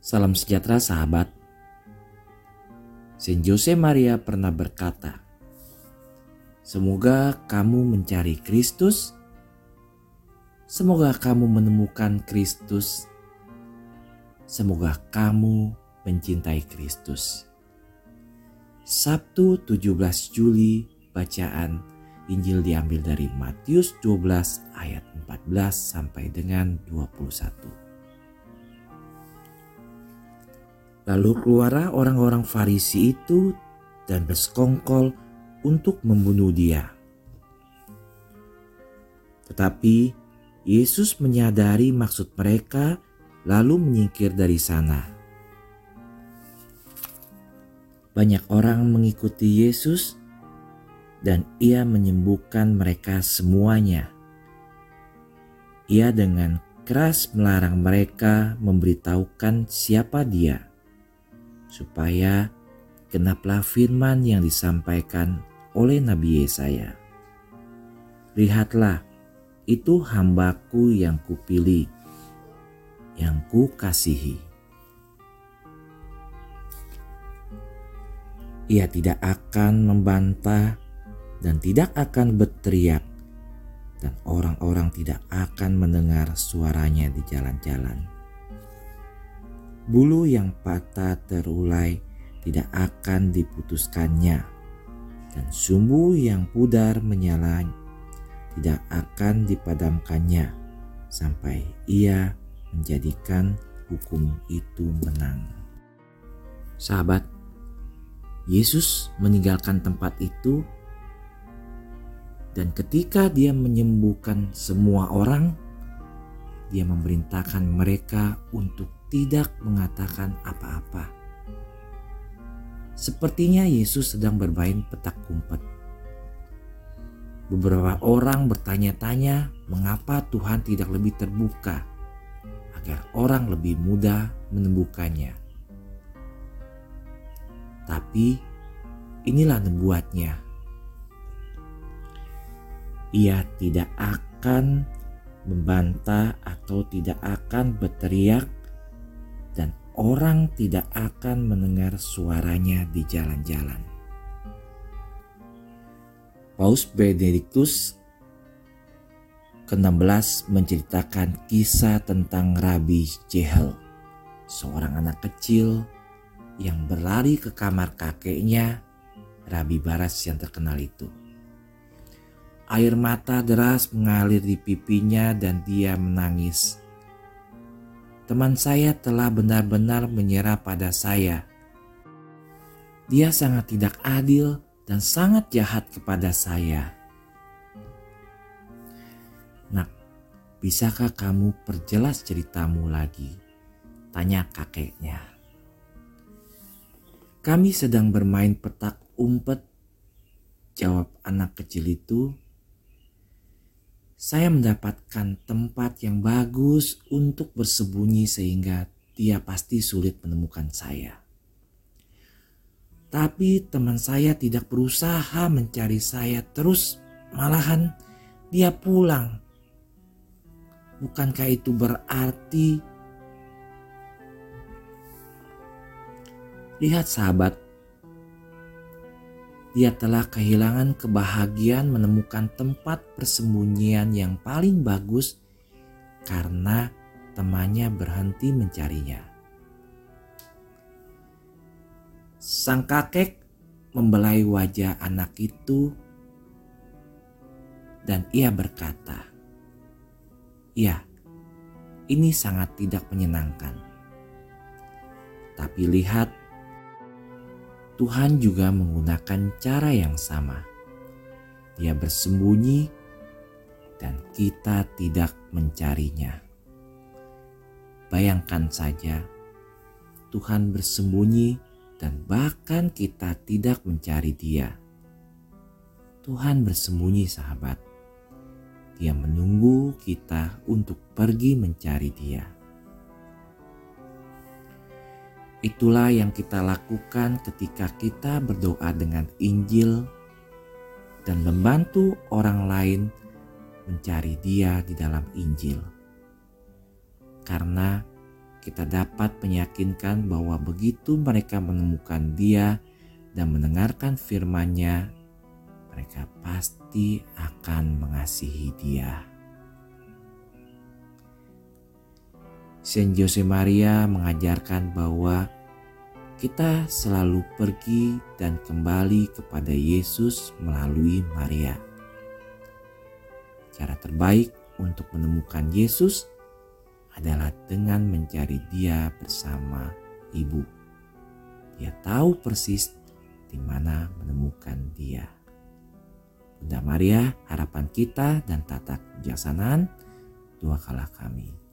Salam sejahtera sahabat. Saint Jose Maria pernah berkata, Semoga kamu mencari Kristus, semoga kamu menemukan Kristus, semoga kamu mencintai Kristus. Sabtu 17 Juli bacaan Injil diambil dari Matius 12 ayat 14 sampai dengan 21. Lalu keluarlah orang-orang Farisi itu dan bersekongkol untuk membunuh dia. Tetapi Yesus menyadari maksud mereka lalu menyingkir dari sana. Banyak orang mengikuti Yesus dan ia menyembuhkan mereka semuanya. Ia dengan keras melarang mereka memberitahukan siapa dia supaya genaplah firman yang disampaikan oleh Nabi Yesaya. Lihatlah, itu hambaku yang kupilih, yang ku kasihi. Ia tidak akan membantah dan tidak akan berteriak, dan orang-orang tidak akan mendengar suaranya di jalan-jalan bulu yang patah terulai tidak akan diputuskannya, dan sumbu yang pudar menyala tidak akan dipadamkannya sampai ia menjadikan hukum itu menang. Sahabat, Yesus meninggalkan tempat itu dan ketika dia menyembuhkan semua orang, dia memerintahkan mereka untuk tidak mengatakan apa-apa. Sepertinya Yesus sedang bermain petak umpet. Beberapa orang bertanya-tanya mengapa Tuhan tidak lebih terbuka agar orang lebih mudah menemukannya. Tapi inilah nubuatnya. Ia tidak akan membantah atau tidak akan berteriak dan orang tidak akan mendengar suaranya di jalan-jalan. Paus Benediktus ke-16 menceritakan kisah tentang Rabi Jehel, seorang anak kecil yang berlari ke kamar kakeknya, Rabi Baras yang terkenal itu. Air mata deras mengalir di pipinya dan dia menangis teman saya telah benar-benar menyerah pada saya. Dia sangat tidak adil dan sangat jahat kepada saya. Nak, bisakah kamu perjelas ceritamu lagi? Tanya kakeknya. Kami sedang bermain petak umpet, jawab anak kecil itu saya mendapatkan tempat yang bagus untuk bersembunyi sehingga dia pasti sulit menemukan saya. Tapi teman saya tidak berusaha mencari saya terus, malahan dia pulang. Bukankah itu berarti Lihat sahabat, dia telah kehilangan kebahagiaan menemukan tempat persembunyian yang paling bagus karena temannya berhenti mencarinya. Sang kakek membelai wajah anak itu dan ia berkata, "Ya, ini sangat tidak menyenangkan. Tapi lihat Tuhan juga menggunakan cara yang sama. Dia bersembunyi dan kita tidak mencarinya. Bayangkan saja, Tuhan bersembunyi dan bahkan kita tidak mencari Dia. Tuhan bersembunyi, sahabat. Dia menunggu kita untuk pergi mencari Dia. Itulah yang kita lakukan ketika kita berdoa dengan Injil dan membantu orang lain mencari Dia di dalam Injil. Karena kita dapat meyakinkan bahwa begitu mereka menemukan Dia dan mendengarkan firman-Nya, mereka pasti akan mengasihi Dia. Saint Jose Maria mengajarkan bahwa kita selalu pergi dan kembali kepada Yesus melalui Maria. Cara terbaik untuk menemukan Yesus adalah dengan mencari Dia bersama Ibu. Dia tahu persis di mana menemukan Dia. Bunda Maria, harapan kita dan tata kebijaksanaan, dua kala kami.